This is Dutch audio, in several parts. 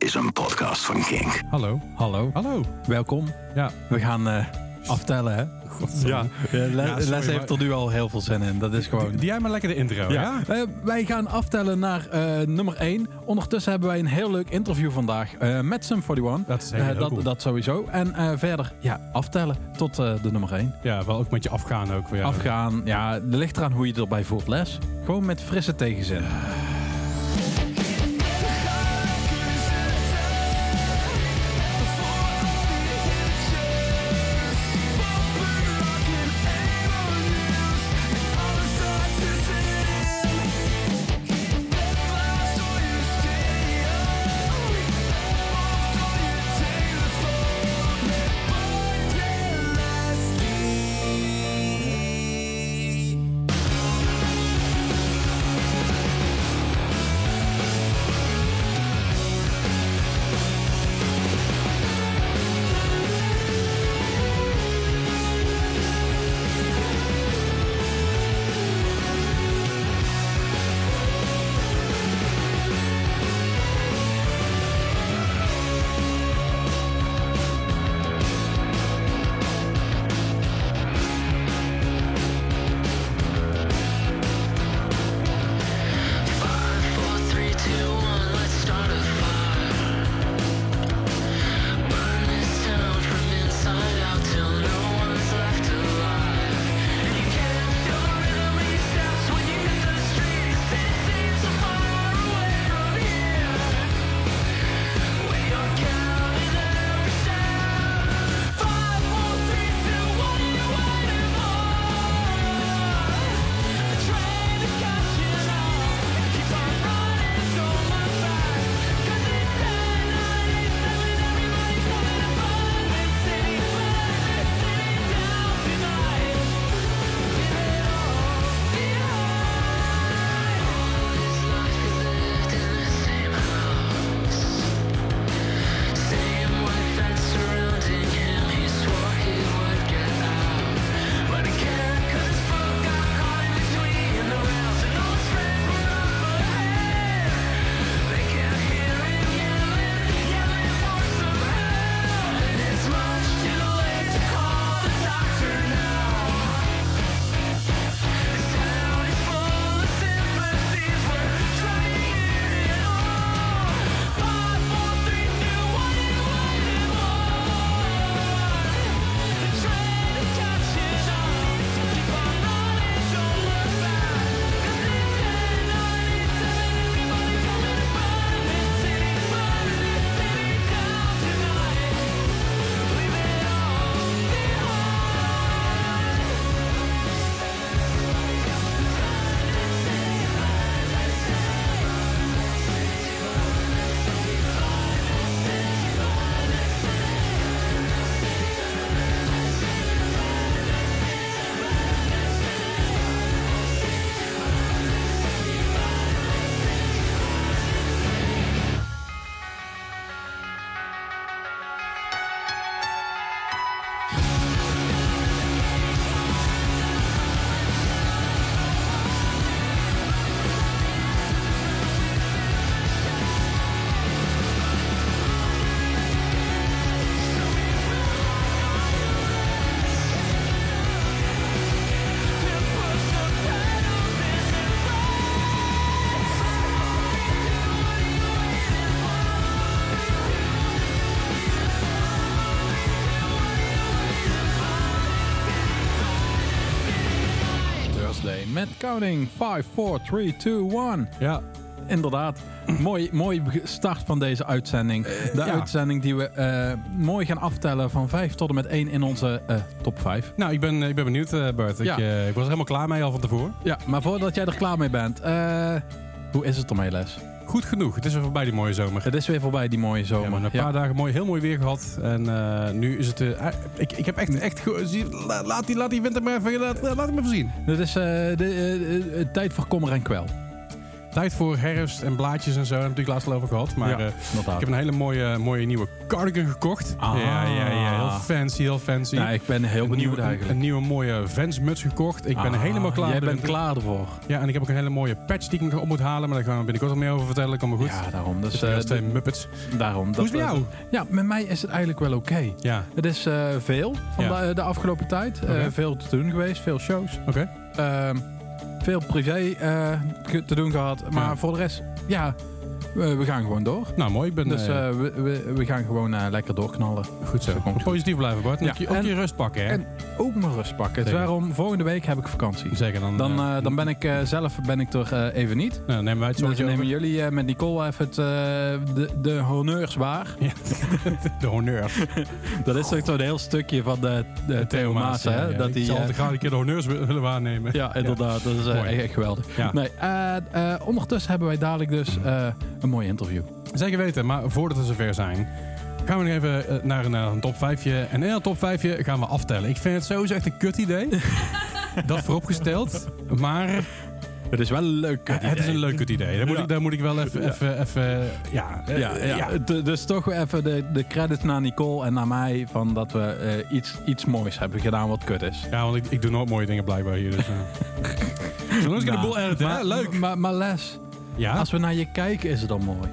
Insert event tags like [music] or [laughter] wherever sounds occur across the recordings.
is een podcast van Kink. Hallo. Hallo, Hallo. welkom. Ja. We gaan eh, aftellen, hè? Ja. Ja, Le- Ja, sorry, Les heeft maar- er nu al heel veel zin in. Dat is gewoon... Die jij maar lekker de intro, ja? Ja. Eh, wij gaan aftellen naar eh, nummer 1. Ondertussen hebben wij een heel leuk interview vandaag eh, met Sum 41. Dat is heel, Eh, heel dat, cool. dat sowieso. En eh, verder, ja, aftellen tot eh, de nummer 1. Ja, wel ook met je afgaan ook. Ja. Afgaan, ja, er ligt eraan hoe je erbij voelt, Les. Gewoon met frisse tegenzin. Met counting 5, 4, 3, 2, 1. Ja. Inderdaad. [clears throat] mooi, mooi start van deze uitzending. De ja. uitzending die we eh, mooi gaan aftellen van 5 tot en met 1 in onze eh, top 5. Nou, ik ben, ik ben benieuwd, eh, Bart. Ik, Ja. eh, ik was er helemaal klaar mee al van tevoren. Ja, maar voordat jij er klaar mee bent, eh, hoe is het ermee, Les? Goed genoeg. Het is weer voorbij die mooie zomer. Het is weer voorbij, die mooie zomer. een Ja. paar dagen mooi, heel mooi weer gehad. En eh, nu is het... eh, ik, ik heb echt... echt laat, die, laat die winter maar even... Laat, laat hem even zien. Dit is eh, de, tijd voor kommer en kwel. Tijd voor herfst en blaadjes en zo. Daar heb ik natuurlijk laatst al over gehad. Maar Ja, eh, ik heb een hele mooie, mooie nieuwe cardigan gekocht. Ah. Ja, ja, ja. Heel fancy, heel fancy. Ik ben heel een, benieuwd nieuwe, eigenlijk. een nieuwe mooie Vans-muts gekocht. Ik ben Ah, helemaal klaar. Jij bent klaar ervoor. Ja, en ik heb ook een hele mooie patch die ik nog op moet halen. Maar daar gaan we binnenkort al meer over vertellen. Komt maar goed. Ja, daarom. Dus, uh, twee de- Muppets. daarom. Hoe is het met eh, jou? Ja, met mij is het eigenlijk wel oké. Ja, Het is veel van de, de afgelopen tijd. Veel te doen geweest, veel shows. oké. Ehm, veel privé eh, te doen gehad. Maar voor de rest, ja, we, we gaan gewoon door. Nou, mooi. Ik ben Dus eh, eh, we, we, we gaan gewoon eh, lekker doorknallen. goed zo. goed. Positief blijven, Bart. Ja, ook, je, ook en- je rust pakken, hè? en- Ook mijn rust pakken. Dus daarom, volgende week heb ik vakantie. Zeker. Dan, Dan, dan ben ik zelf ben ik er even niet. nou, nemen wij het Dus zorgje dan nemen over. jullie met Nicole even het, de, de honneurs waar. [laughs] Ja, de honneurs. [laughs] Dat is toch zo'n heel stukje van de, de Theo Maas, hè? ja. Dat die, zal graag een keer de honneurs wi- willen waarnemen. Ja, inderdaad. Dat is echt, geweldig. Ja. Nee, ondertussen hebben wij dadelijk dus een mooi interview. Zeker weten, maar voordat we zover zijn... gaan we nog even eh, naar een, eh, een top 5. En in dat top 5 gaan we aftellen. Ik vind het sowieso echt een kut idee. [laughs] dat vooropgesteld. Maar Het is wel leuk. het is een leuk kut idee. Daar moet, Ja. ik, daar moet ik wel even... even, even ja, eh, Ja, ja. Dus toch even de, de credits naar Nicole en naar mij van dat we iets, iets moois hebben gedaan wat kut is. Ja, want ik, ik doe nooit mooie dingen blijkbaar hier. Dus, uh. [laughs] Zullen we de Nou, boel editen, hè? maar- Leuk. Maar, maar Les, Ja, als we naar je kijken is het dan mooi.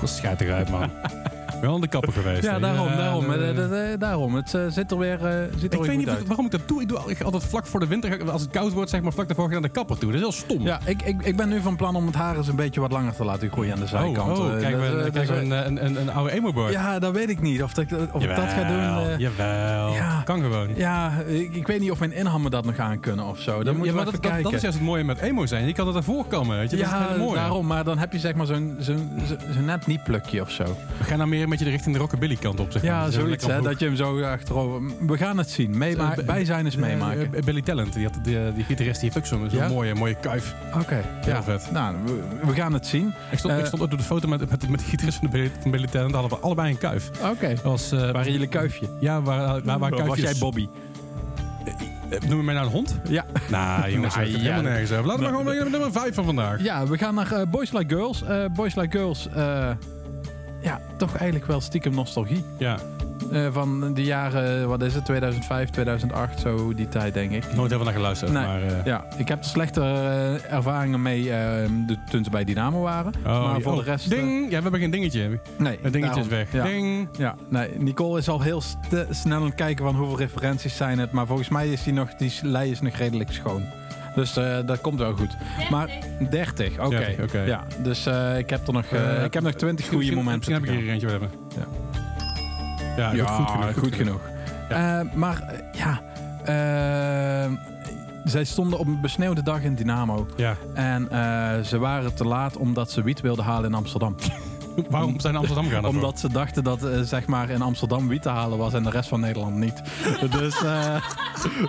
dat schijt eruit, man. [laughs] Wel aan de kapper geweest. Ja, daarom. daarom, eh, eh, eh, daarom. Het zit er weer, zit er Ik weet niet uit. waarom ik dat doe. Ik doe al- altijd vlak voor de winter, als het koud wordt, zeg maar vlak daarvoor ga ik naar de kapper toe. Dat is heel stom. Ja, ik, ik, ik ben nu van plan om het haar eens een beetje wat langer te laten groeien aan de Oh, zijkant. oh, krijgen we, dat, krijgen we dat- een, een, een, een oude emo-board? Ja, dat weet ik niet. Of, dat, of ik dat ga doen. Jawel, ja. kan gewoon. ja, ik, ik weet niet of mijn inhammen dat nog aan kunnen of zo. Dan Ja, moeten maar dat, dat, dat is juist het mooie met emo zijn. Je kan het ervoor komen, weet je. Dat ja, mooie. daarom. Maar dan heb je zeg maar zo'n zo'n zo'n- zo'n net niet plukje of zo. We gaan nou meer beetje de richting de rockabilly kant op, zeg maar. Ja, Zo zoiets hè. Dat je hem zo achterover... We gaan het zien. Meema Eh, wij zijn eens meemaken. Eh, Billy Talent, die, had, die, die gitarist, die heeft ook zo'n Ja? mooie, mooie kuif. Oké, Heel ja. vet. Nou, we, we gaan het zien. Ik stond, ik Eh, stond ook op de foto met, met, met de gitarist van, de Billy, van Billy Talent. hadden we allebei een kuif. Oké. Dat was, eh, Waren jullie kuifje? Ja, waar, waar, waar Of was jij Bobby? Eh, Noem je mij nou een hond? Ja. Nou, [laughs] jongens, Nou, ja. helemaal nergens over. Laten we maar gewoon naar nummer 5 van vandaag. Ja, we gaan naar eh, Boys Like Girls. Eh, Boys Like Girls, eh, ja, toch eigenlijk wel stiekem nostalgie. Ja, Eh, van de jaren, wat is het, 2005, 2008, zo die tijd denk ik. nooit even naar geluisterd. Nee. Maar, eh, Ja, ik heb er slechte eh, ervaringen mee de, toen ze bij Dynamo waren. oh, maar voor oh, de rest... eh, Ding! Ja, we hebben geen dingetje. nee, Het dingetje is weg. Ja. Ding! Ja, nee, Nicole is al heel snel aan het kijken van hoeveel referenties zijn het. Maar volgens mij is die, nog, die lei is nog redelijk schoon. Dus eh, dat komt wel goed. Maar 30, oké. 30, oké. Ja, dus eh, ik heb er nog, eh, Eh, ik heb nog 20 goede momenten. Misschien heb ik hier eentje hebben. Ja. Ja, goed, goed genoeg. Goed genoeg. Eh, maar ja, zij stonden op een besneeuwde dag in Dynamo. Ja. En eh, ze waren te laat omdat ze wiet wilden halen in Amsterdam. [laughs] Waarom zijn Amsterdam gaan? Omdat ze dachten dat eh, zeg maar in Amsterdam wiet te halen was en de rest van Nederland niet. [laughs] dus eh,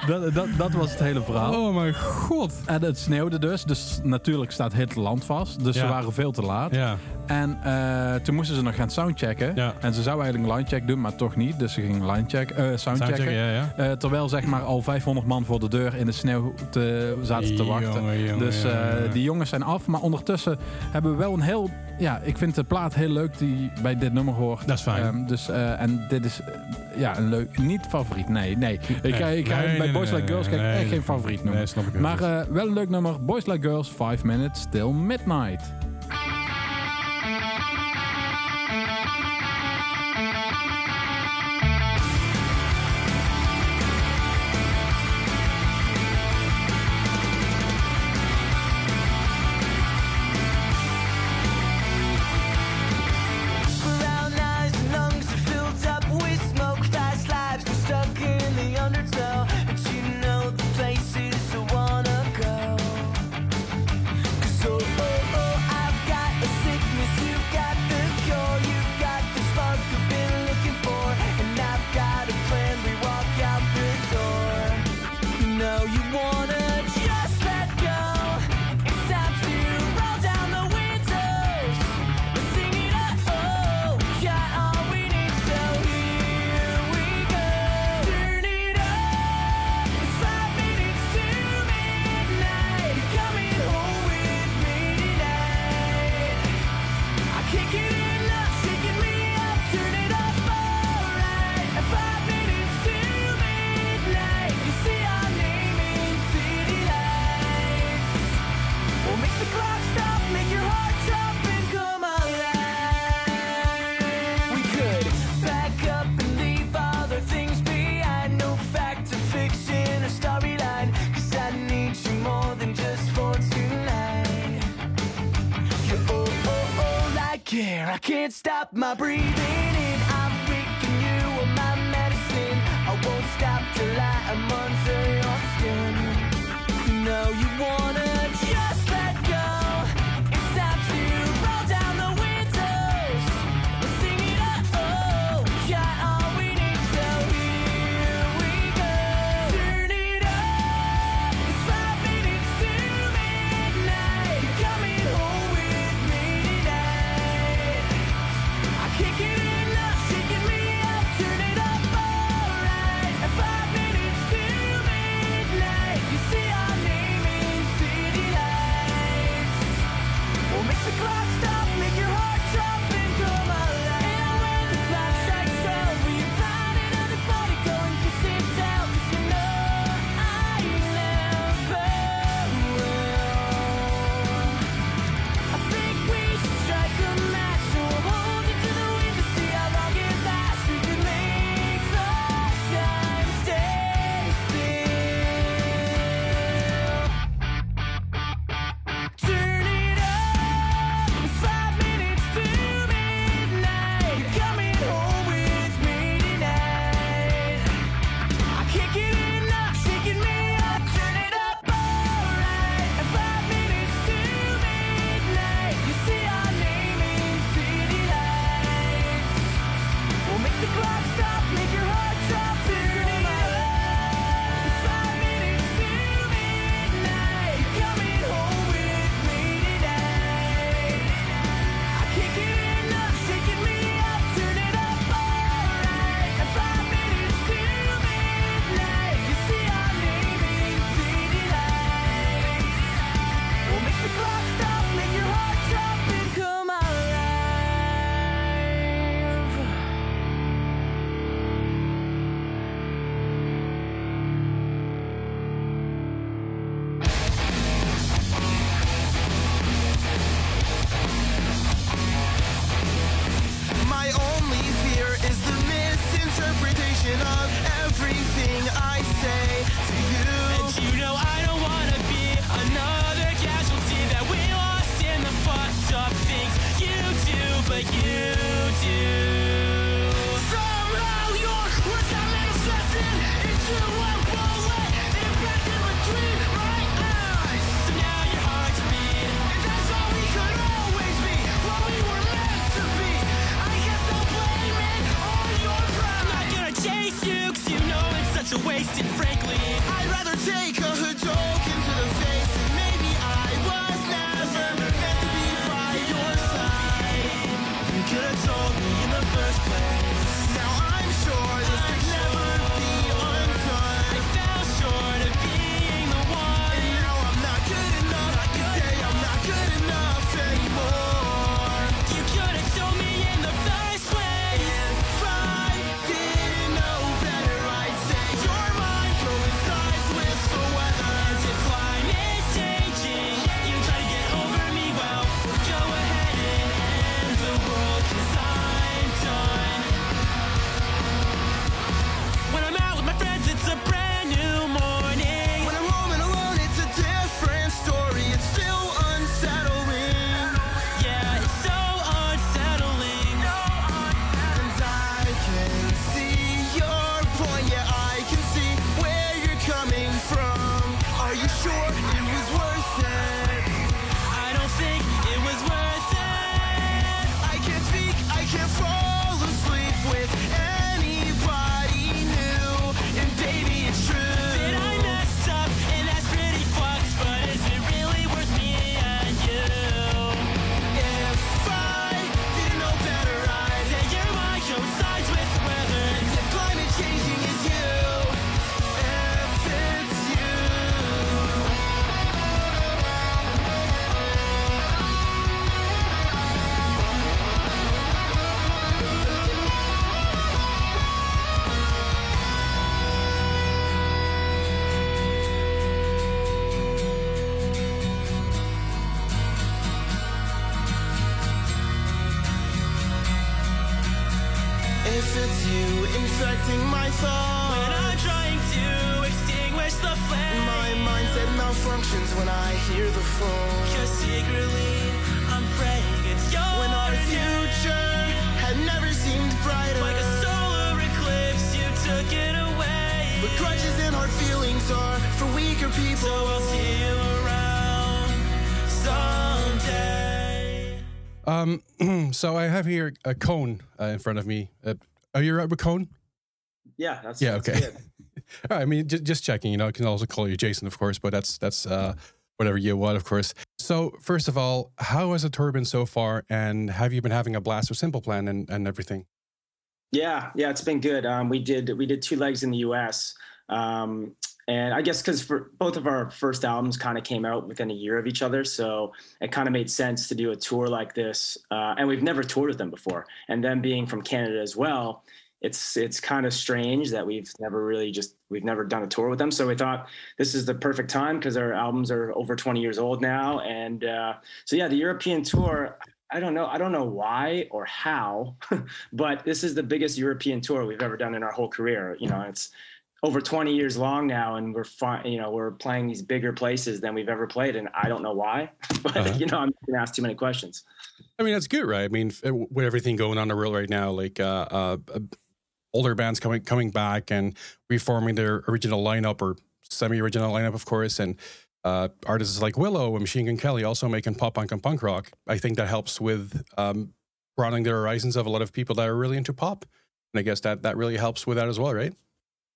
dat, dat, dat was het hele verhaal. Oh mijn god. En het sneeuwde dus, dus natuurlijk staat het land vast. Dus ze waren veel te laat. Ja. En eh, toen moesten ze nog gaan soundchecken. Ja. En ze zou eigenlijk een linecheck doen, maar toch niet. Dus ze gingen linecheck, eh soundchecken. Soundchecken, ja, ja. Eh, terwijl zeg maar al 500 man voor de deur in de sneeuw te, zaten te wachten. Jongen, jongen, Dus jongen, die jongens zijn af. Maar ondertussen hebben we wel een heel... Ja, ik vind de plaat heel leuk die bij dit nummer hoort. Dat is fijn. Ehm, dus, en dit is ja, een leuk... Niet favoriet, nee. nee. Ik, ga, Nee, ik ga nee, bij Boys Like Girls echt geen favoriet noemen. Nee, snap ik wel. maar wel een leuk nummer. Boys Like Girls, 5 Minutes Till Midnight. breathing in. I'm weak and you are my medicine. I won't stop till I am uncertain. So I have here a cone uh, in front of me. Uh, are you right with cone? Yeah, that's Yeah, that's okay. good. [laughs] All right, I mean, just, just checking. You know, I can also call you Jason, of course, but that's that's uh, whatever you want, of course. So, first of all, how has the tour been so far, and have you been having a blast with Simple Plan and, and everything? Yeah, yeah, it's been good. Um, we did we did two legs in the U.S. Um, and I guess because for both of our first albums kind of came out within a year of each other, so it kind of made sense to do a tour like this. Uh, and we've never toured with them before, and them being from Canada as well, it's it's kind of strange that we've never really just we've never done a tour with them. So we thought this is the perfect time because our albums are over 20 years old now, and uh, so yeah, the European tour. I don't know. I don't know why or how, [laughs] but this is the biggest European tour we've ever done in our whole career. You know, it's over 20 years long now, and we're fine. You know, we're playing these bigger places than we've ever played, and I don't know why. [laughs] But Uh-huh. you know, I'm going to ask too many questions. I mean, that's good, right? I mean, with everything going on in the world right now, like uh, uh, uh, older bands coming coming back and reforming their original lineup or semi-original lineup, of course, and uh, artists like Willow and Machine Gun Kelly also making pop punk and punk rock. I think that helps with um, broadening the horizons of a lot of people that are really into pop, and I guess that that really helps with that as well, right?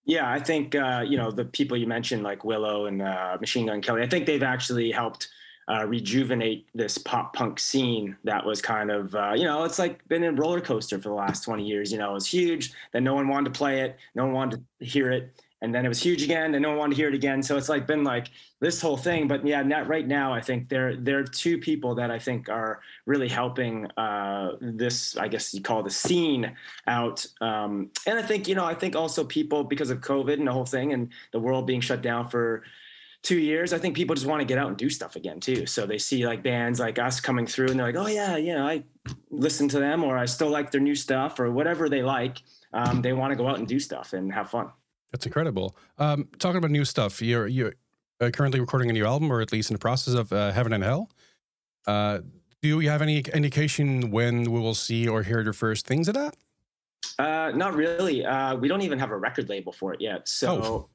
Yeah, I think uh, you know the people you mentioned, like Willow and uh, Machine Gun Kelly. I think they've actually helped uh, rejuvenate this pop punk scene that was kind of uh, you know it's like been a roller coaster for the last twenty years. You know, it was huge, then no one wanted to play it, no one wanted to hear it, and then it was huge again, and no one wanted to hear it again. So it's like been like this whole thing. But yeah, not right now. I think there there are two people that I think are really helping uh, this. I guess you call the scene out. Um, and I think you know I think also people because of COVID and the whole thing and the world being shut down for two years, I think people just want to get out and do stuff again too. So they see like bands like us coming through and they're like, oh yeah, yeah, I listen to them or I still like their new stuff or whatever they like. Um, they want to go out and do stuff and have fun. That's incredible. Um, talking about new stuff, you're you're uh, currently recording a new album, or at least in the process of uh, Heaven and Hell. Uh, do you have any indication when we will see or hear the first things of that? Uh, not really. Uh, we don't even have a record label for it yet. So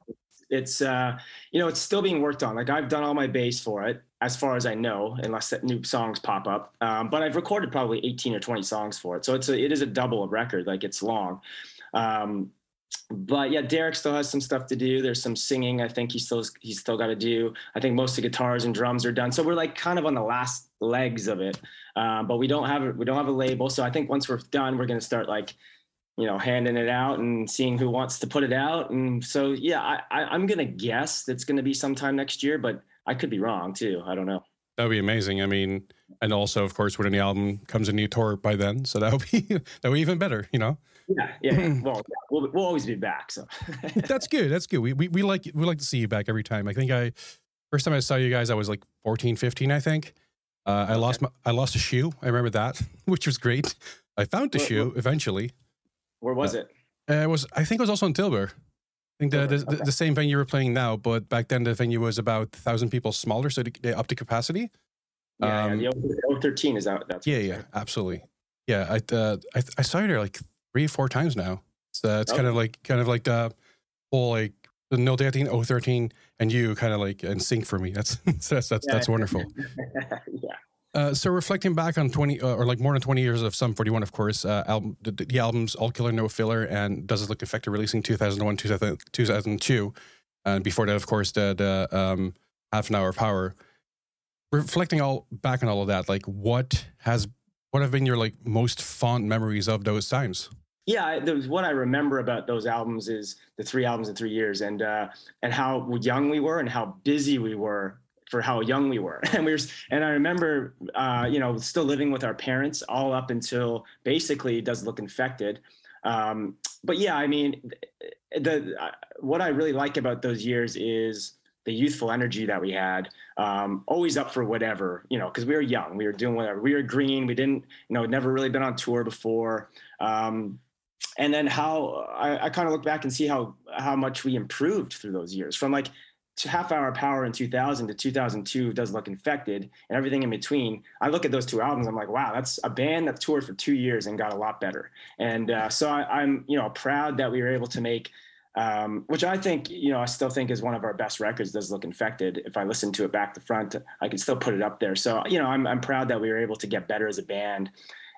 it's uh, you know it's still being worked on. Like I've done all my bass for it, as far as I know, unless that new songs pop up. Um, but I've recorded probably 18 or 20 songs for it. So it's a, it is a double of record. Like it's long. Um, but yeah, Derek still has some stuff to do. There's some singing. I think he still he's still got to do. I think most of the guitars and drums are done. So we're like kind of on the last legs of it. Um, but we don't have a, we don't have a label. So I think once we're done, we're gonna start like you know handing it out and seeing who wants to put it out. And so yeah, I, I I'm gonna guess it's gonna be sometime next year, but I could be wrong too. I don't know. That would be amazing. I mean, and also, of course, when the album comes a new tour by then, so that would be [laughs] that would be even better. You know, Yeah, yeah. well, yeah, we'll we'll always be back. So [laughs] that's good. That's good. We, we we like we like to see you back every time. I think I first time I saw you guys, I was like 14, 15, I think. Uh, I lost my I lost a shoe. I remember that, [laughs] which was great. I found the Where- shoe where- eventually. where was it? Uh, it was I think it was also in Tilburg. I think the, the, Tilburg, the, same venue you're playing now, but back then the venue was about thousand people smaller, so they, they upped the capacity. Yeah, Um, yeah the 013 is out. That's Yeah, yeah, absolutely. Yeah, I uh, I, I saw you there like three, four times now. It's uh, it's kind of like kind of like the whole like the no 13, 013, and you kind of like in sync for me. That's [laughs] that's that's, that's wonderful. [laughs] yeah. Uh, so reflecting back on 20 uh, or like more than 20 years of Sum 41, of course, uh, album, the, the albums All Killer No Filler and Does It Look Effective releasing 2001, 2000, 2002. And before that, of course, the, the um, Half an Hour Power. Reflecting all back on all of that, like what has what have been your like most fond memories of those times? Yeah the, what i remember about those albums is the three albums in three years and uh and how young we were and how busy we were for how young we were. [laughs] And we were and i remember uh you know still living with our parents all up until basically does look infected. Um but yeah i mean the uh, what i really like about those years is the youthful energy that we had um, always up for whatever you know because we were young we were doing whatever we were green we didn't you know never really been on tour before. Um, and then how I, I kind of look back and see how how much we improved through those years from like half hour power in 2000 to 2002 does look infected and everything in between i look at those two albums i'm like wow that's a band that toured for two years and got a lot better and uh, so I, i'm you know proud that we were able to make um, which I think, you know, I still think is one of our best records. Does look infected. If I listen to it back to front, I can still put it up there. So, you know, I'm I'm proud that we were able to get better as a band,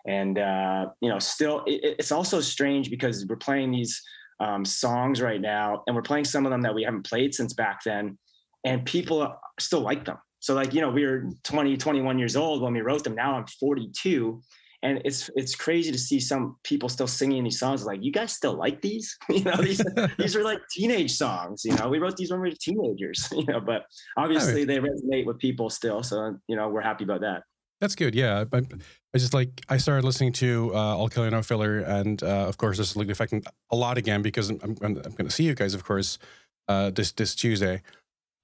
and uh, you know, still, it, it's also strange because we're playing these um, songs right now, and we're playing some of them that we haven't played since back then, and people still like them. So, like, you know, we were 20, 21 years old when we wrote them. Now I'm 42 and it's it's crazy to see some people still singing these songs like you guys still like these [laughs] you know these [laughs] these are like teenage songs you know we wrote these when we were teenagers [laughs] you know but obviously they resonate with people still so you know we're happy about that That's good. Yeah, I, I just like I started listening to uh, All Killer No Filler, and uh, of course this is like affecting a lot again because I'm I'm, I'm going to see you guys, of course, uh, this this Tuesday.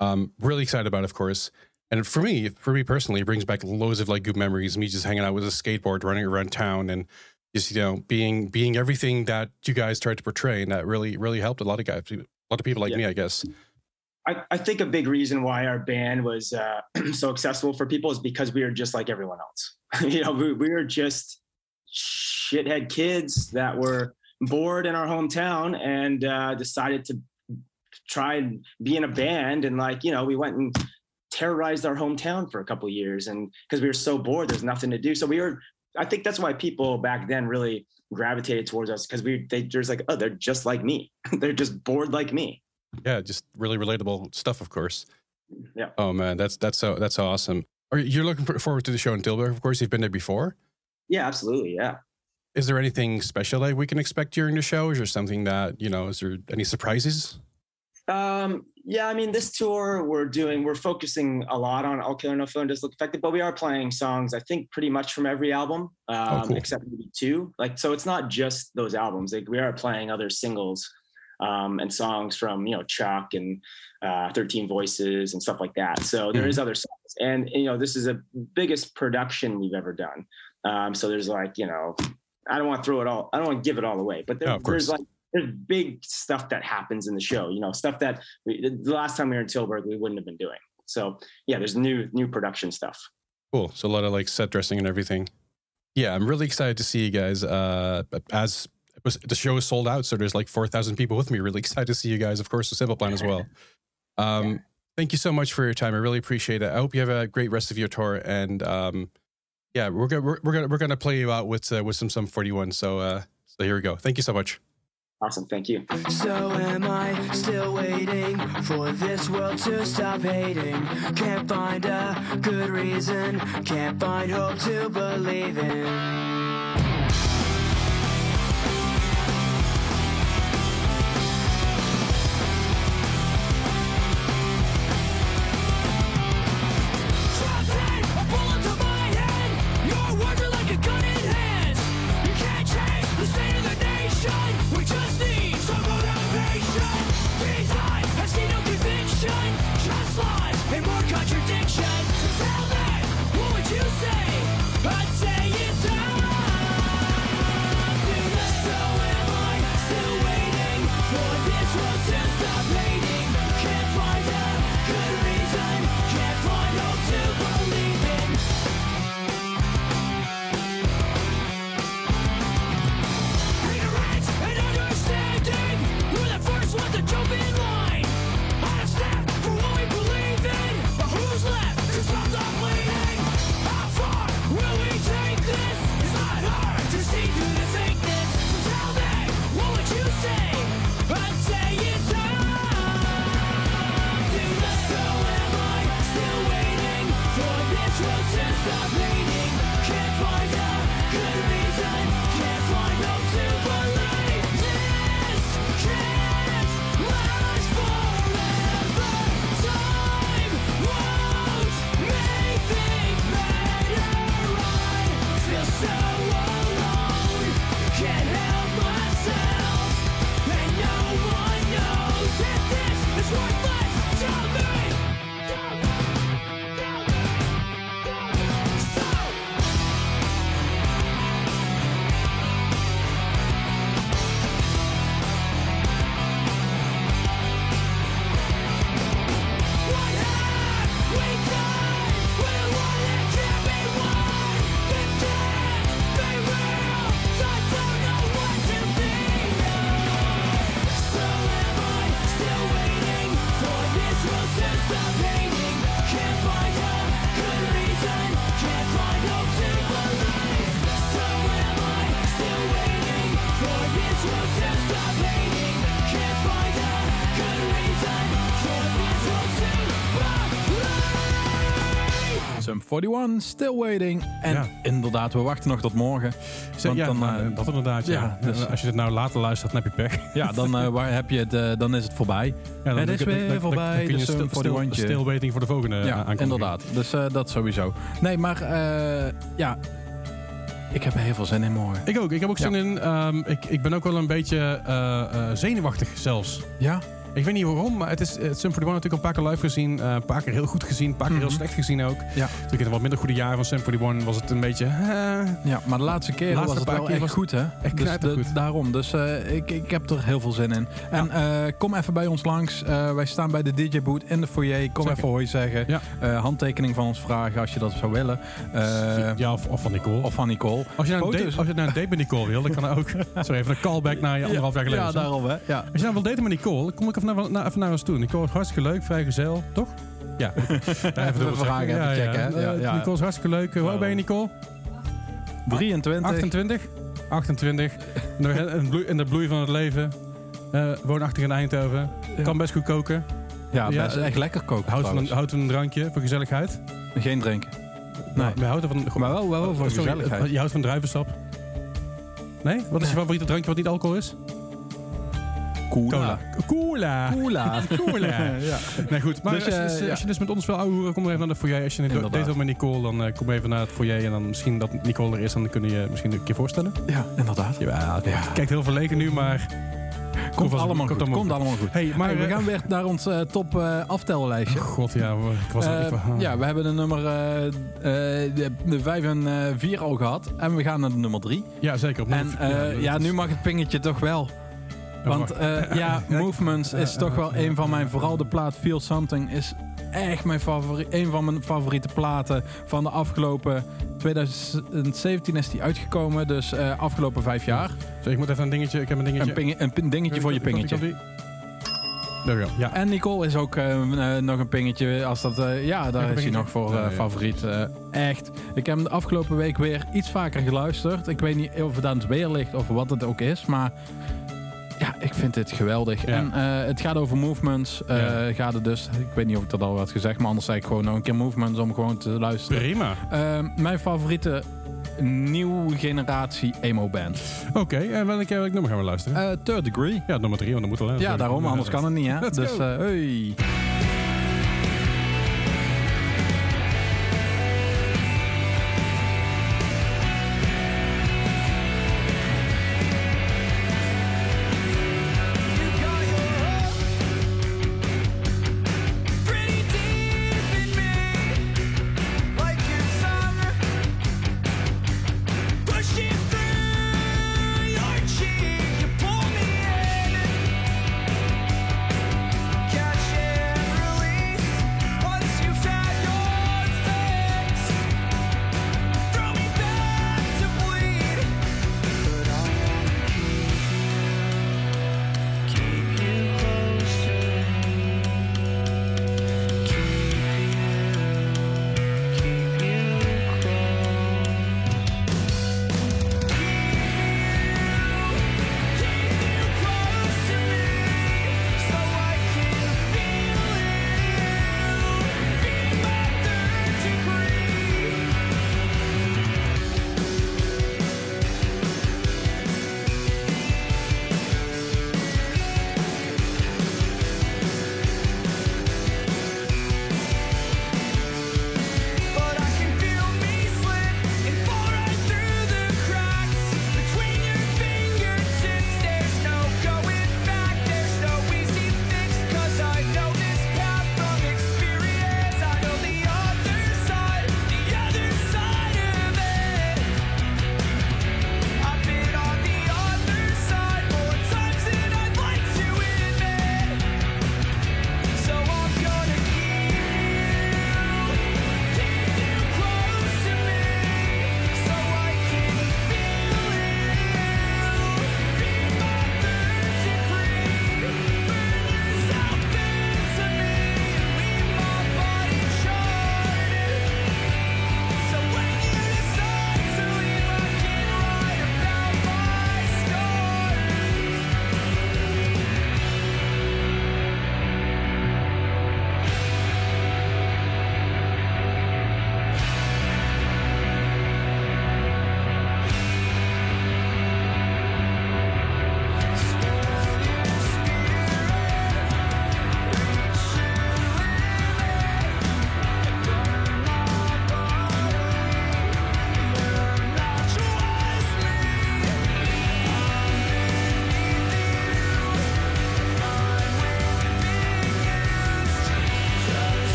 Um, really excited about, it, of course. And for me, for me personally, it brings back loads of like good memories. Me just hanging out with a skateboard, running around town, and just you know being being everything that you guys tried to portray, and that really really helped a lot of guys, a lot of people like Yeah. me, I guess. I, I think a big reason why our band was uh, [clears throat] so accessible for people is because we were just like everyone else. [laughs] you know, we, we were just shithead kids that were bored in our hometown and uh, decided to try and be in a band. And like, you know, we went and terrorized our hometown for a couple years. And because we were so bored, there's nothing to do. So we were, I think that's why people back then really gravitated towards us because we, they, there's like, oh, they're just like me. [laughs] they're just bored like me. Yeah, just really relatable stuff, of course. Yeah. Oh man, that's that's so that's so awesome. Are you- you're looking forward to the show in Tilburg? Of course, you've been there before. Yeah, absolutely. Yeah. Is there anything special that we can expect during the show? Is there something that you know? Is there any surprises? Um, yeah, I mean, this tour we're doing, we're focusing a lot on All Killer No and Just Look Affected, but we are playing songs, I think, pretty much from every album, um, cool. except maybe two. Like, so it's not just those albums. Like, we are playing other singles um, and songs from, you know, Chuck and uh, 13 Voices and stuff like that. So there is other songs. And, you know, this is the biggest production we've ever done. Um, so there's like, you know, I don't want to throw it all, I don't want to give it all away, but there, of there's like, there's big stuff that happens in the show, you know, stuff that we, the last time we were in Tilburg, we wouldn't have been doing. So yeah, there's new, new production stuff. Cool. So a lot of like set dressing and everything. Yeah, I'm really excited to see you guys. Uh, as was, the show is sold out, so there's like four thousand people with me. Really excited to see you guys. Of course, the Simple Plan as well. Um, Thank you so much for your time. I really appreciate it. I hope you have a great rest of your tour. And um, yeah, we're gonna we're, we're gonna we're gonna play you out with uh, with some some 41. So uh, so here we go. Thank you so much. Awesome. Thank you. So am I still waiting for this world to stop hating? Can't find a good reason, can't find hope to believe in. Contradiction. So tell me, what would you say? 41, Still Waiting. En Ja. inderdaad, we wachten nog tot morgen. Want ja, dan, nou, eh, dat inderdaad. Ja. ja, dus- Als je het nou later luistert, dan heb je pech. Ja, dan, eh, waar heb je het, eh, dan is het voorbij. Ja, Het is dan- dan- weer dan- voorbij, Dan kun je de stil, Sum stil, 41. stil waiting voor de volgende ja, inderdaad. Dus dat sowieso. Nee, maar ja, ik heb er heel veel zin in morgen. Ik ook. Ik heb ook zin in. ehm, ik, ik ben ook wel een beetje zenuwachtig zelfs. Ja? Ik weet niet waarom, maar het is het Sum 41 natuurlijk een paar keer live gezien. eh, een paar keer heel goed gezien, een paar keer heel Mhm. slecht gezien ook. Ja. Toen ik in een wat minder goede jaren van Sum 41 was het een beetje... eh, Ja, maar de laatste keer Laatste was het wel echt was goed, hè? echt dus de- daarom. Dus ik, ik heb er heel veel zin in. En kom even bij ons langs. Wij staan bij de DJ-boot in de foyer. Kom Zeker. even hoi zeggen. Ja. Handtekening van ons vragen als je dat zou willen. Ja, of, of van Nicole. Of van Nicole. als, je nou een date, als je nou een date met Nicole wil, dan kan dat ook. [laughs] Sorry, even een callback naar je anderhalf jaar geleden. Ja, daarom, hè? Ja. Als je nou wil daten met Nicole, kom ik even naar, naar, even naar ons toe. Nicole is hartstikke leuk, vrijgezel, toch? Ja. [laughs] ja Even dubbel vragen, checken. even checken, hè? Eh, Ja, ja. Nicole is hartstikke leuk. Hoe oud ben je, Nicole? 23. 28? 28. Nog in de bloei- de van het leven. Eh woonachtig in Eindhoven. Ja. Kan best goed koken. Ja, Ja, best eh, echt lekker koken Houdt van, een, houdt van een drankje voor gezelligheid. Geen drinken. Nee. Maar houdt van, Maar wel, wel Oh, sorry, gezelligheid. Je houdt van druivensap. Nee? Wat is je favoriete drankje wat niet alcohol is? Cola. Cola. Cola. Cola. ja. Nee, goed. Maar Dus, als, je, eh, dus, ja. als je dus met ons wil ouwehoeren, kom even naar de foyer. Als je date wil met Nicole, dan eh, kom even naar het foyer. En dan misschien dat Nicole er is, dan kun je je misschien een keer voorstellen. ja, inderdaad. Ja, Ja. kijkt heel verlegen nu, maar... Komt vast- allemaal goed. allemaal Komt allemaal goed. Hey, maar... Hey, we eh, gaan weer naar ons top eh, aftellijstje. oh God, ja. we- Ik was ik, wa- ja, we hebben de nummer de, de 5 en eh 4 al gehad. En we gaan naar de nummer 3. ja, zeker. Op En ja, is- nu mag het pingetje toch wel. Want ja, Movements is toch wel een van mijn, vooral de plaat Feel Something is echt mijn favoriet, een van mijn favoriete platen van de afgelopen 2017 is die uitgekomen, dus eh, afgelopen vijf jaar. Zo, ik moet even een dingetje... Ik heb een dingetje... Een, dingetje voor je pingetje. There we go. Ja. En Nicole is ook eh, eh, nog een pingetje. Als dat, ja, daar is hij nog voor Ja, ja. favoriet. Echt. Ik heb hem de afgelopen week weer iets vaker geluisterd. Ik weet niet of het aan het weer ligt of wat het ook is. Maar ja, ik vind dit geweldig. Ja. En eh, het gaat over movements. eh, Ja. gaat het dus. Ik weet niet of ik dat al had gezegd. Maar anders zei ik gewoon nog een keer movements om gewoon te luisteren. Prima. Eh, mijn favoriete nieuwe generatie emo band. Oké, en welk, welk nummer gaan we luisteren? Eh Third Degree. ja, nummer drie, want dan moeten we... Ja, daarom. Anders kan het niet, hè? [laughs] Dus, hey.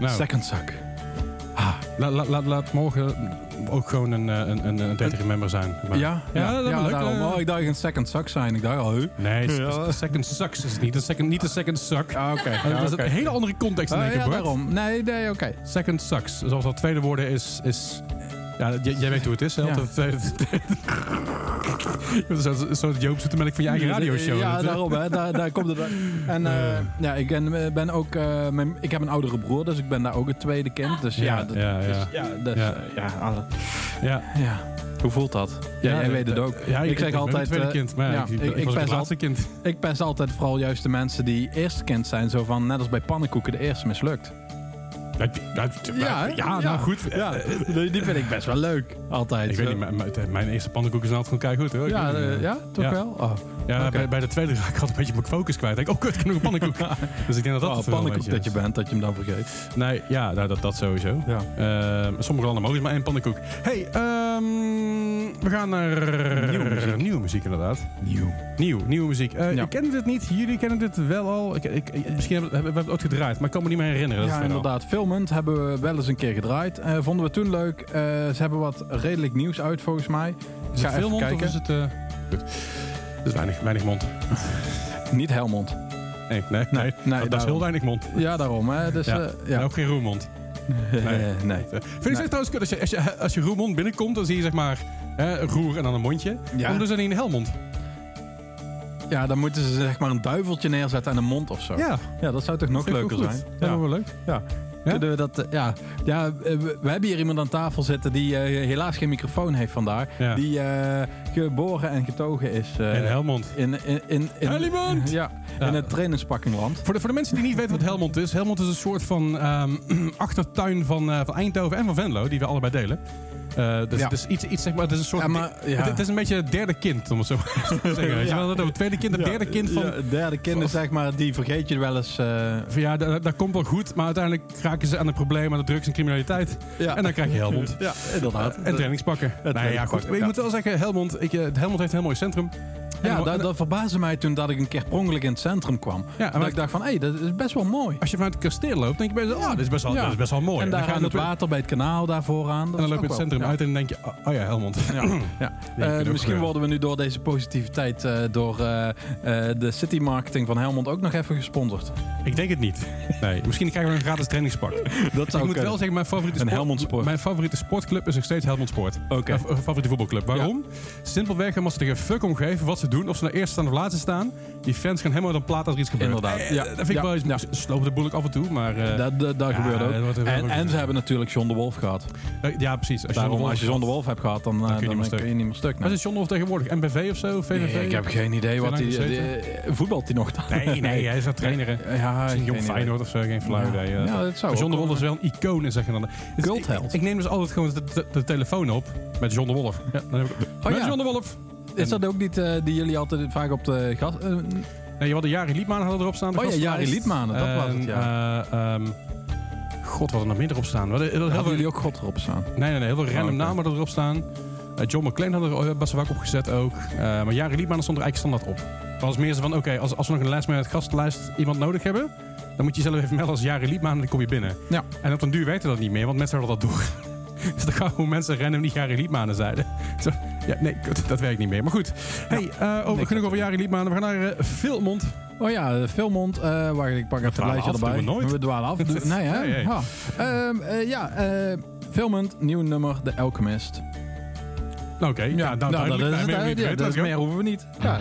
Nou. Second Suck. Laat, laat, laat, laat morgen ook gewoon een, eh, een, een, een 30 member zijn. Maar- Ja, ja, dat is ja, leuk. daarom. eh. Oh, ik dacht een Second Suck zijn. Ik dacht, oh, huh? Nee, Ja. de second sucks is het niet. Een second, niet de second suck. Ah, oké. Ja, dat is een hele andere context in Ah, één keer, ja, daarom. Nee, nee, oké. Second sucks. Zoals dat tweede woorden is... is ja, jij weet hoe het is, hè? Ja. Dat tweede... Zo'n zo Joop Zoetemelk van je eigen radioshow. Ja, eh, daarom. Hè. Daar, daar komt het. En eh, ja, ik ben, ben ook. eh, mijn, ik heb een oudere broer, dus ik ben daar ook het tweede kind. Dus ja, Ja, dat, ja, dus, ja. ja, dus, Ja. eh, ja, alle- Ja. ja. Hoe voelt dat? Ja, jij eh, weet het eh, ook. Ja, ik zeg ben altijd. het tweede eh, kind, maar ja, ik, ik, ik- was het laatste kind. Ik pest altijd vooral juist de mensen die eerste kind zijn. Zo van, net als bij pannenkoeken, de eerste mislukt. Ja, ja, nou goed. Ja, die die vind ik best wel leuk. Altijd. Ik weet niet, maar, maar mijn eerste pannenkoek is altijd gewoon keihard hoor. Ja, niet, eh, eh, ja, toch wel? Oh. Ja, bij, bij de tweede raak ik altijd een beetje mijn focus kwijt. Ik denk, oh kut, ik heb nog een pannenkoek. [laughs] dus ik denk dat dat Oh, pannenkoek dat je bent, dat je hem dan vergeet. Nee, ja, nou, dat, dat sowieso. Ja. Ehm, sommige landen mogen maar één pannenkoek. hey, ehm, we gaan naar Nieuwe muziek. nieuwe muziek inderdaad. Nieuw. Nieuw, nieuwe muziek. Eh, Ja. Ik dit niet, jullie kennen dit wel al. Ik, misschien hebben we, hebben het ook gedraaid, maar ik kan me niet meer herinneren. dat Ja, verhaal. inderdaad. Filmend hebben we wel eens een keer gedraaid. Eh, vonden we toen leuk. Eh, ze hebben wat redelijk nieuws uit, volgens mij. Is Ga het veel mond of kijken. is het... eh, goed. Het is weinig, weinig mond. [laughs] Niet Helmond. Nee, nee, nee. nee, dat, dat is heel weinig mond. Ja, daarom. Hè. Dus, Ja. ja. Ook geen roermond. [laughs] nee. nee. nee. Eh, Vind je het trouwens kut als je, als, je, als je roermond binnenkomt, dan zie je zeg maar hè, roer en dan een mondje. Ja. Doen ze dan niet een helmond. Ja, dan moeten ze zeg maar een duiveltje neerzetten aan een mond of zo. Ja, Ja, dat zou toch nog ik leuker zijn? Ja, Ja. wel leuk. Ja. Ja? Kunnen we dat, eh, ja. ja eh, we, hebben hier iemand aan tafel zitten die eh, helaas geen microfoon heeft vandaag. Ja. Die geboren en getogen is en Helmond. in, in, in, in, Helmond! Ja, Ja. in het trainingspakkingland. Voor de, voor de mensen die niet weten wat Helmond is. Helmond is een soort van ehm, [clears throat] achtertuin van, van Eindhoven en van Venlo. Die we allebei delen. Eh, dus Ja. het is iets, iets, zeg maar, het is een soort... Ja, maar, ja. het, is een beetje het derde kind, om het zo [laughs] te zeggen. Wel, dat het tweede kind, het derde kind van... Ja, het derde kind is zeg maar, die vergeet je wel eens. Van ja, dat, dat komt wel goed, maar uiteindelijk raken ze aan het probleem aan de drugs en criminaliteit. ja. En dan krijg je Helmond. Ja, inderdaad. En trainingspakken. Nee, ja, goed. trainingspakken, Ik ja. moet wel zeggen, Helmond, ik, eh, Helmond heeft een heel mooi centrum. Ja, En- dat, dat verbaasde mij toen dat ik een keer per ongeluk in het centrum kwam. Ja, en dat ik dacht van, hé, hey, dat is best wel mooi. Als je vanuit het kasteel loopt, denk je bij oh, dit is best wel, Ja. dit is best wel mooi. en daar dan ga aan je het water bij het kanaal daarvoor aan. En dan loop je het centrum uit en dan denk je, oh, oh ja, Helmond. Ja, [laughs] Eh, misschien worden we nu door deze positiviteit eh, door eh, de city marketing van Helmond ook nog even gesponsord. Ik denk het niet. Nee, misschien krijgen we een gratis trainingspak. [laughs] Dat ik moet wel zeggen, mijn favoriete, Een sport, Helmond Sport. mijn favoriete sportclub is nog steeds Helmond Sport. Oké. Mijn favoriete voetbalclub. Waarom? Simpelweg omdat ze er geen fuck om geven wat ze doen. Of ze nou eerst staan of laatste staan. Die fans gaan helemaal dan plaat als er iets gebeurt. Inderdaad, Eh, ja. Dat vind ik wel iets... ja. Ze slopen de boel ook af en toe, maar... eh, Dat, dat, gebeurt ook. En, en ze hebben natuurlijk John de Wolf gehad. eh, ja, precies. Als je Daarom, John de als je Wolf John de Wolf hebt gehad, dan, eh, kun je dan, niet meer stuk. kun je niet meer stuk. Wat nee. is John de Wolf tegenwoordig? MBV of zo? VVV? Nee, ik heb geen idee wat hij... die- Voetbalt hij nog dan? Nee, nee, hij is aan trainen. hè. Ja, Misschien Jong geen idee. Feyenoord of zo, geen flauw idee. eh. Ja, dat zou Maar John de Wolf is wel een icoon, in zeggen dan. Cultheld. Ik, neem dus altijd gewoon de, telefoon op met John de Wolf. Ja, dan heb ik, met Oh ja. John de Wolf. Is dat ook niet eh, die jullie altijd vaak op de gas... eh, Nee, je had de Jari Liedmanen hadden erop staan. de Oh ja. Jari Liedmanen, dat was het, En, ja. eh, ehm, God, wat er nog meer erop staan. We hadden veel, jullie ook God erop staan? nee, nee, nee, heel veel random Oh, namen erop staan. John McClane had er best wel vaak op gezet ook. Maar Jari Liedmanen stond er eigenlijk standaard op. Het was meer zo van, oké, als, als we nog een lijst met het gastenlijst iemand nodig hebben... dan moet je jezelf even melden als Jari Liedmanen en dan kom je binnen. Ja. En op een duur werkte dat niet meer, want mensen hadden dat door. Dus dan gaan gewoon mensen random die Jari Liedmanen zeiden. [laughs] Zo, ja, nee, kut, dat werkt niet meer. Maar goed, hey, eh, over, Nee, genoeg over Jari Liedmanen. We gaan naar uh, Filmond. Oh ja, Filmond. eh wacht, ik pak even het dwalen lijstje erbij. doen we nooit. We dwalen af. [laughs] Nee, hè? Nee, hey. Ja, Ehm, eh, ja eh, Filmond, nieuw nummer, The Alchemist. Nou, Oké, ja, nou, nou, dat is Nee, het. meer Ja, meer hoeven we niet. Ja.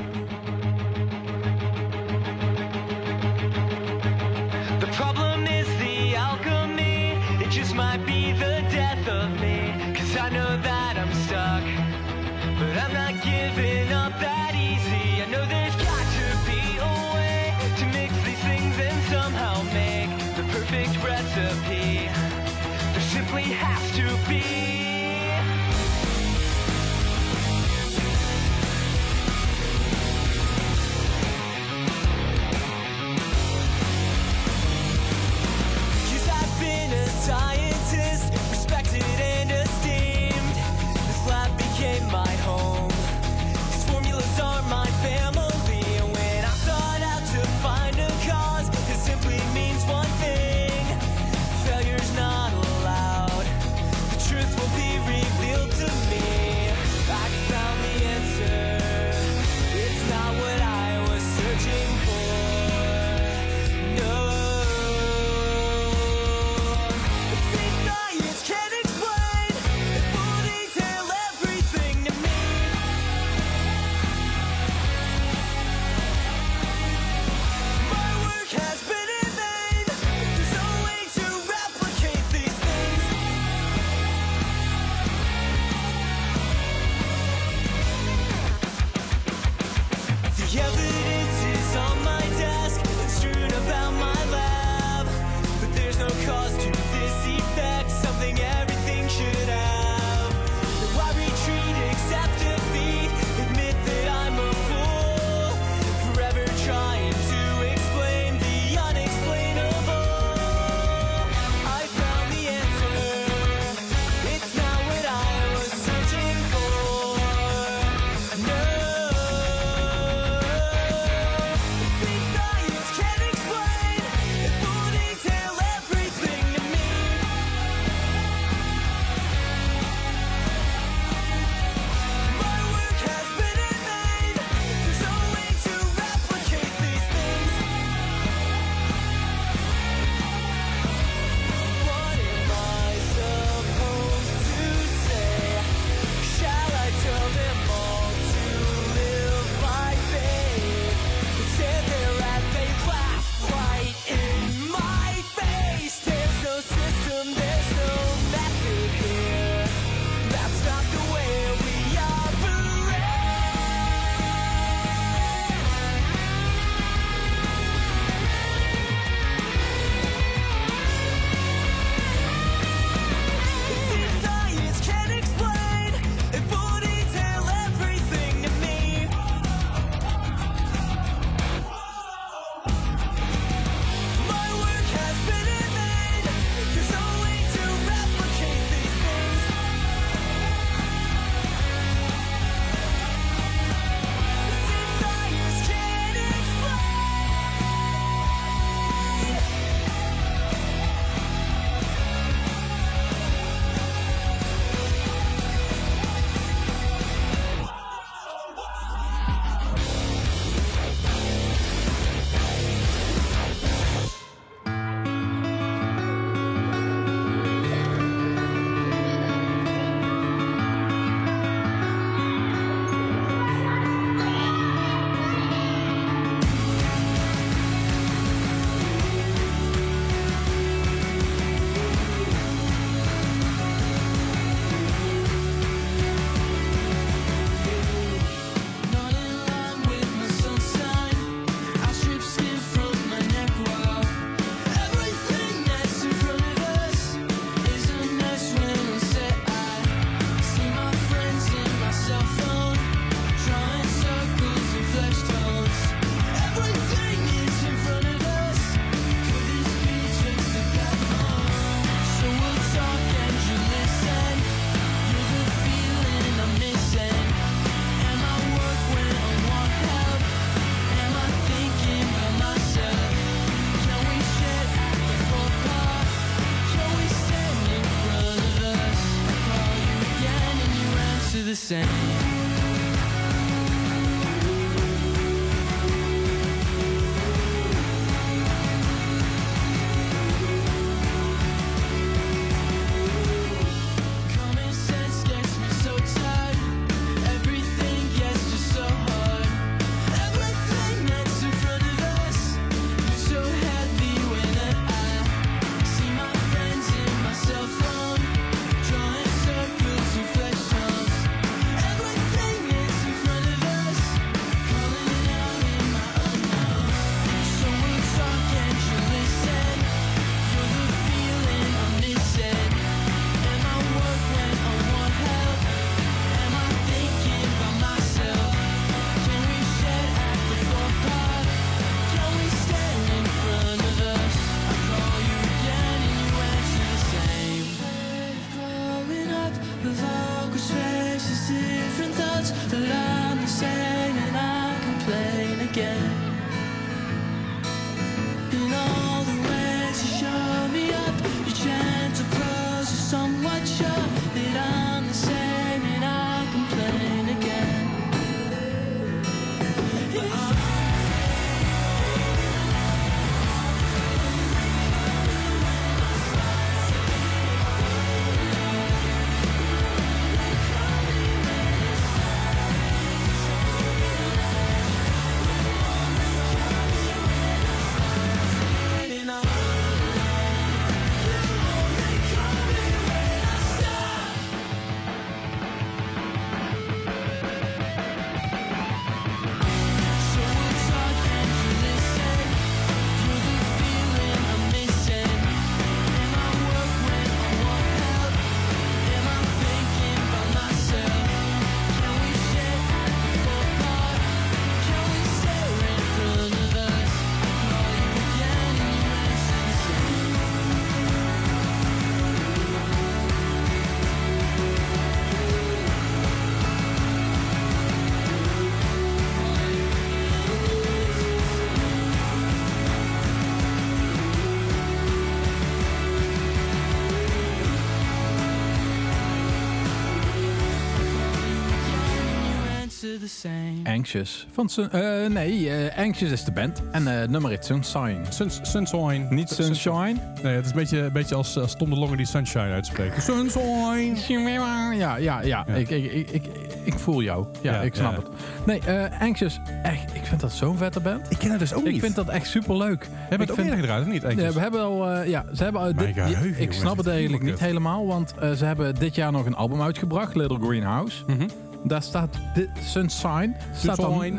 Anxious. Van Sun- eh, nee, eh, Anxious is de band. En eh nummer heet Sunshine. Suns- Sunshine. Niet Sunshine. Nee, het is een beetje, een beetje als, als Tom de Longe die Sunshine uitspreekt. Sunshine. Ja, ja, ja. Ik, ik, ik, ik, ik voel jou. Ja, Ja, ik snap ja. het. Nee, eh, Anxious, echt, ik vind dat zo'n vette band. Ik ken het dus ook Ik niet. vind dat echt super leuk. Hebben het ook vind- eerder gedraaid, of niet? Ja, Eigenlijk? we hebben al, eh, ja, ze hebben dit, geheugen, ik snap het is eigenlijk niet helemaal want eh, ze hebben dit jaar nog een album uitgebracht, Little Greenhouse. Mhm. Daar staat dit, Sunshine, staat, Sunshine.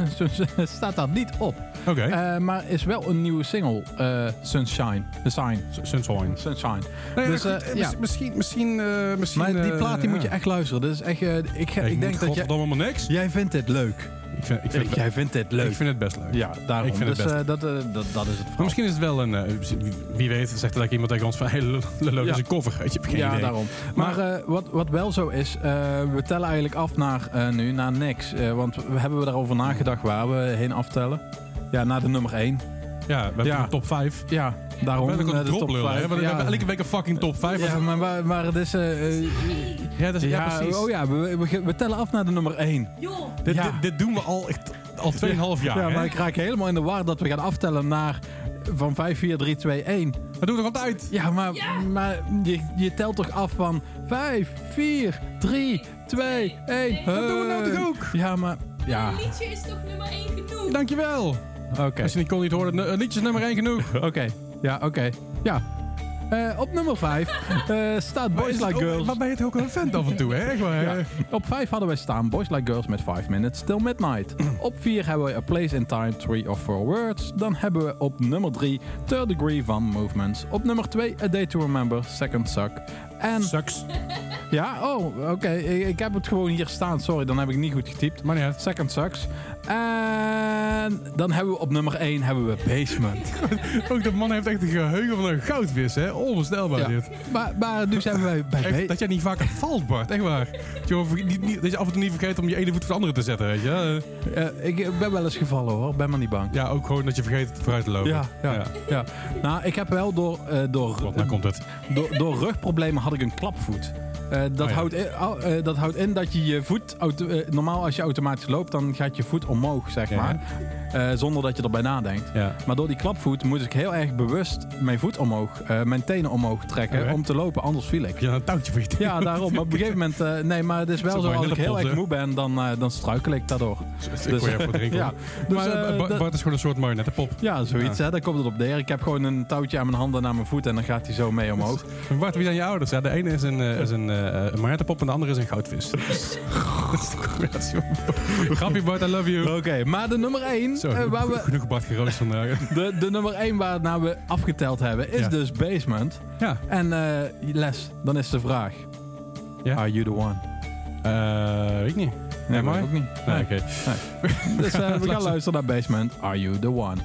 [laughs] Dan, staat daar niet op. Oké. Eh, maar is wel een nieuwe single, eh, Sunshine. The Sign. Sunshine. Sunshine. Nee, Dus, goed, eh, ja. Misschien, misschien, misschien... Maar die plaat die moet je echt luisteren. Dat is echt, ik, Ik, ik denk dat helemaal niks. jij vindt dit leuk. Ik vind, ik vind, het, jij vindt dit leuk. ik vind het best leuk. ja, daarom. ik vind het dus best eh, dat, eh, dat, dat is het verhaal. misschien is het wel een... eh, wie- weet, zegt er iemand tegen ons van... Hey, leuk Ja. is een cover. Weet je, ik heb geen ja, idee. daarom. Maar, wat, wat wel zo is, we tellen eigenlijk af naar nu, naar niks. Want we hebben we daarover nagedacht waar we heen aftellen. Ja, naar de nummer 1. Ja, we hebben Ja. een top 5. Ja, daarom. We hebben ook eh, een de top droplul, hè? We Ja. hebben elke week een fucking top 5. Ja, maar, maar, maar het is... eh, eh, ja, dat is, ja, ja, precies. oh ja, we, we, we tellen af naar de nummer 1. Dit, Ja. dit, dit doen we al echt al 2,5 jaar. Ja, hè? maar ik raak helemaal in de war dat we gaan aftellen naar van 5, 4, 3, 2, 1. Dat doen we toch altijd? Ja, maar, maar je, je telt toch af van 5, 4, 3, 2, 1. Dat doen we nou toch ook? Ja, maar... Ja, Een liedje is toch nummer 1 genoeg? Dankjewel. Oké. Als je niet kon niet horen, nu- liedjes nummer 1 genoeg. [laughs] Oké, ja, oké. Ja. Eh, op nummer 5 staat Boys Is het Like Girls. Maar ben je het ook een vent af en toe, hè? Ja. Op 5 hadden wij staan Boys Like Girls met 5 Minutes Till Midnight. [clears throat] op 4 hebben we A Place in Time, 3 of 4 Words. Dan hebben we op nummer 3 Third Degree van Movements. Op nummer 2 A Day to Remember, Second Suck. En Sucks. ja, oh, oké. Ik, ik heb het gewoon hier staan. Sorry, dan heb ik niet goed getypt. Maar uit. Second Sucks. En dan hebben we op nummer 1 hebben we Basement. [laughs] Ook de man heeft echt een geheugen van een goudvis, hè? Onvoorstelbaar Ja. dit. maar, maar nu zijn wij bij Echt, dat jij niet vaker valt, Bart. Echt waar. Dat je, dat af en toe niet vergeet om je ene voet voor de andere te zetten, weet je. Ik ben wel eens gevallen hoor, ben maar niet bang. Ja, ook gewoon dat je vergeet vooruit te lopen. Ja, ja, ja. Nou, ik heb wel door, eh, door, Want daar komt het. door, door rugproblemen had ik een klapvoet. Eh, dat, Oh ja. houdt in, au- eh, dat houdt in dat je je voet... eh, normaal als je automatisch loopt, dan gaat je voet omhoog, zeg Ja. maar. Zonder dat je erbij nadenkt. Ja. Maar door die klapvoet moet ik heel erg bewust mijn voet omhoog, mijn tenen omhoog trekken om te lopen, anders viel ik. Ja, een touwtje voor je teen. Ja, daarom. Maar op een gegeven moment... nee, maar het is wel Zo als ik heel pot, erg moe ben, dan, dan struikel ik daardoor. Ik gooi even drinken. ja, dus, maar Ba- Bart is gewoon een soort marionettenpop. ja, zoiets. Hè, daar komt het op neer. Ik heb gewoon een touwtje aan mijn handen naar mijn voet en dan gaat hij zo mee omhoog. Bart, wie zijn je ouders? Ja, de ene is een, is een, een marionettenpop en de andere is een goudvis. Dat is dat is de combinatie. Grapje Bart, I love you. Oké, maar de nummer 1, Zo, waar we, genoeg Bart geroost vandaag. [laughs] de, de nummer 1 waar nou we afgeteld hebben, is Ja. dus Basement. Ja. En eh, Les, dan is de vraag. Ja? Are you the one? Eh, weet ik niet. Nee, Am maar ook niet. Nee, Nee. oké. [laughs] Dus eh, we gaan luisteren naar Basement. Are you the one?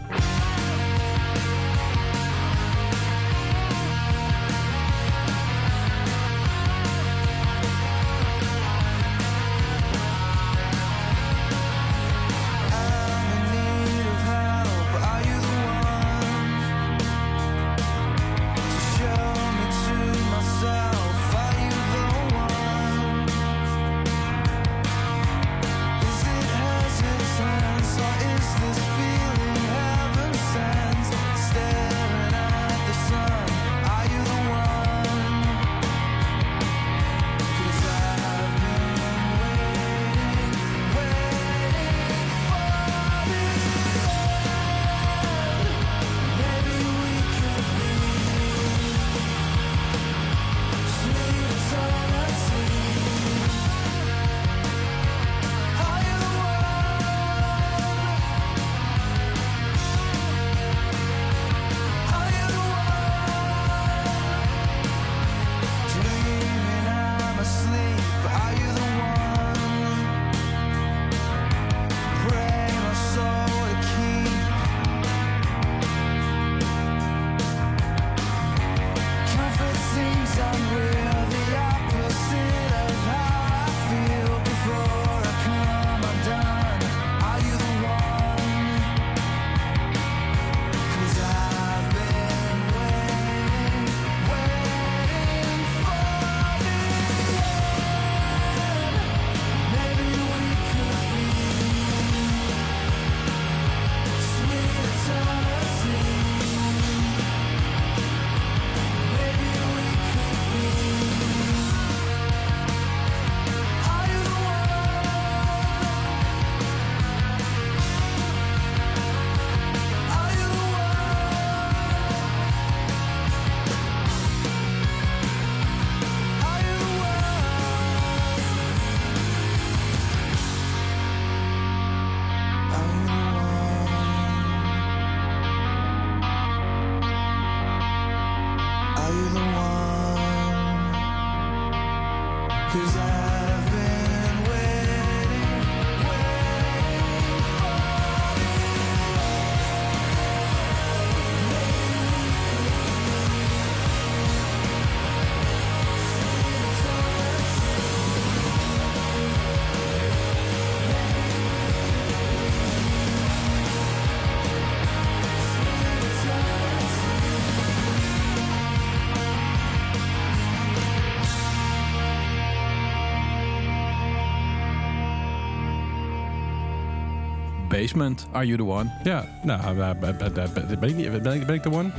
Basement. Are you the one? Ja, nou, eh, eh, eh, ben ik, niet, ben ik, ben ik de one?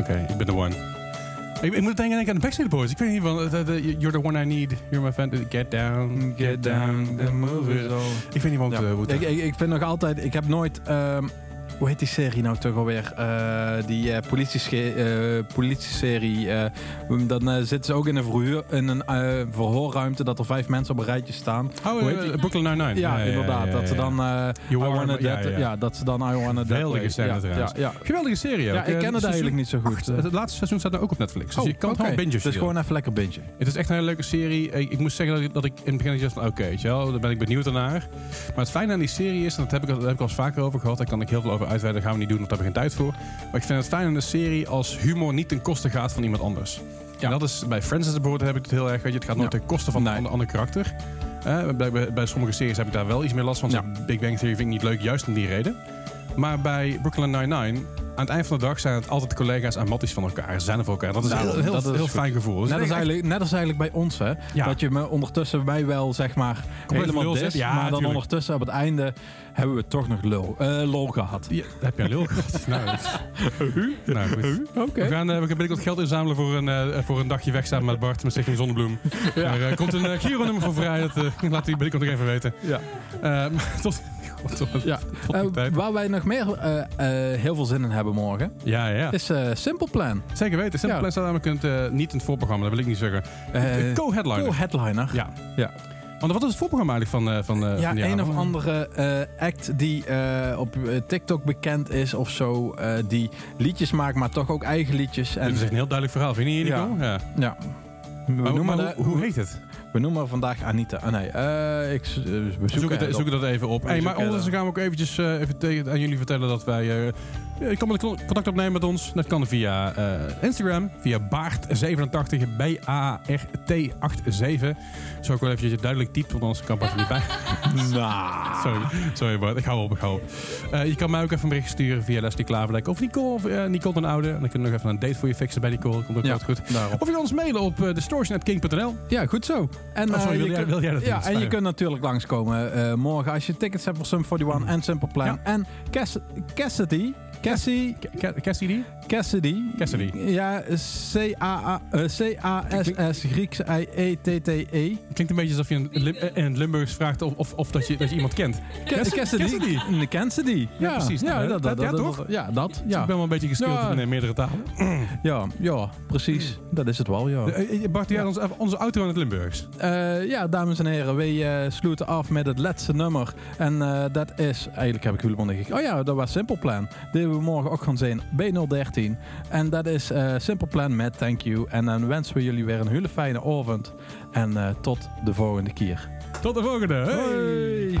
Oké, ik ben de one. Ik, ik moet denken aan de Backstreet Boys. Ik weet niet van, you're the one I need, you're my friend, get down, Get down, the move is all. Ik weet niet wat Ja. het het- ik, ik, ik vind nog altijd, ik heb nooit, ehm, hoe heet die serie nou toch alweer? Eh, die politie politieserie. dan zitten ze ook in een, verhuur, in een verhoorruimte dat er vijf mensen op een rijtje staan. Oh, Hoe heet die? Brooklyn Nine-Nine. Ja, inderdaad. dat ze dan. I wanna ja, dat ze dan I wanna that Geweldige scène ja, trouwens. Geweldige serie ook. Ja, ik ken het seizoen eigenlijk niet zo goed. Het laatste seizoen staat nou ook op Netflix. Dus Oh, je kan het gewoon bingen Dus gewoon even lekker bingen. Het is echt een hele leuke serie. Ik, ik moest zeggen dat ik, dat ik in het begin dacht van oké, daar ben ik benieuwd naar. Maar het fijne aan die serie is, en dat heb ik, daar heb ik al eens vaker over gehad, daar kan ik heel veel over uitweiden, dat gaan we niet doen, want daar hebben we geen tijd voor. Maar ik vind het fijn aan de serie als humor niet ten koste gaat van iemand anders. Ja. En dat is bij Friends bijvoorbeeld heb ik het heel erg, weet je, het gaat nooit Ja. ten koste van Nee. een ander, ander karakter. Bij, bij, bij sommige series heb ik daar wel iets meer last van. Ja. Big Bang Theory vind ik niet leuk, juist om die reden. Maar bij Brooklyn Nine-Nine aan het eind van de dag zijn het altijd collega's en matties van elkaar. Ze zijn voor elkaar. Dat is een Daarom, heel, heel, dat is heel goed. fijn gevoel. Dus Net als, eigenlijk, net als eigenlijk bij ons, hè? Ja. Dat je me ondertussen bij wel, zeg maar, helemaal dis. Ja, maar dan tuurlijk. ondertussen op het einde hebben we toch nog lul, eh, lol gehad. Ja, heb je een lul gehad? [laughs] nou, nou, goed. Oké. We gaan, eh, we gaan binnenkort geld inzamelen voor een, eh, voor een dagje weg samen met Bart met Stichting Zonnebloem. Er eh, komt een uh, Giro-nummer voor vrij. Dat eh, laat hij binnenkort nog even weten. Ja. Eh, [laughs] tot, Ja. Eh, waar wij nog meer eh, eh, heel veel zin in hebben morgen, ja, ja. is Simple Plan. Zeker weten. Simple Ja. Plan staat namelijk in niet in het voorprogramma. Dat wil ik niet zeggen. Co-headliner. Co-headliner. ja. Ja. Want wat is het voorprogramma eigenlijk van, van, Ja, van een of andere act die op TikTok bekend is of zo. die liedjes maakt, maar toch ook eigen liedjes. En, Dit is echt een heel duidelijk verhaal. Vind je niet, Ja. Nico? Ja. ja. We, Maar, maar hoe heet het? We noemen vandaag Anita. Ah, nee, eh, ik, we Zoek zoeken het, zoek dat even op. Hey, maar ondertussen gaan we ook eventjes eh, even tegen, aan jullie vertellen dat wij... je kan contact opnemen met ons. Dat kan via eh, Instagram, via Baart87, B-A-R-T87. Zo ik wel eventjes duidelijk typt, want anders kan Bart er niet bij. [laughs] Nou. Sorry, sorry Bart, ik hou op, ik hou op. Eh, je kan mij ook even een bericht sturen via Leslie Klaverdijk of Nicole, of, eh, Nicole den Oude. En dan kunnen we nog even een date voor je fixen bij Nicole. Komt ook Ja, altijd goed. Of je kan ons mailen op uh, distortion.king.nl. Ja, goed zo. En, Oh, sorry, wil je jij- wil jij dat Ja, en je kunt natuurlijk langskomen morgen als je tickets hebt voor Sum 41 en Simple Plan. Ja. En Cass Cassidy. Cassie, Ca- Cassidy? Cassidy. Cassidy. Ja, C-A-A- eh, C-A-S-S, Grieks E I-E-T-T-E. Klinkt een beetje alsof je in, Lim eh, in het Limburgs vraagt of, of, of dat, je, dat je iemand kent. Cass- Cassidy. Cassidy. De Cassidy. Ja, precies. Ja, dat, dat- dat, ja, dat- toch? Ja, dat. Ik ben wel een beetje geskild in eh, meerdere talen. [clears throat] Ja, ja, precies. Dat is het wel, ja. Eh, eh, Bart, jij ons even onze auto in het Limburgs. Eh, ja, dames en heren, wij eh, sloten af met het laatste nummer. En eh, dat is, eigenlijk heb ik helemaal niet. Oh ja, dat was Simple Plan. We morgen ook gaan zien, B013. En dat is eh, Simple Plan met Thank You. En dan wensen we jullie weer een hele fijne avond. En eh, tot de volgende keer. Tot de volgende. Hoi!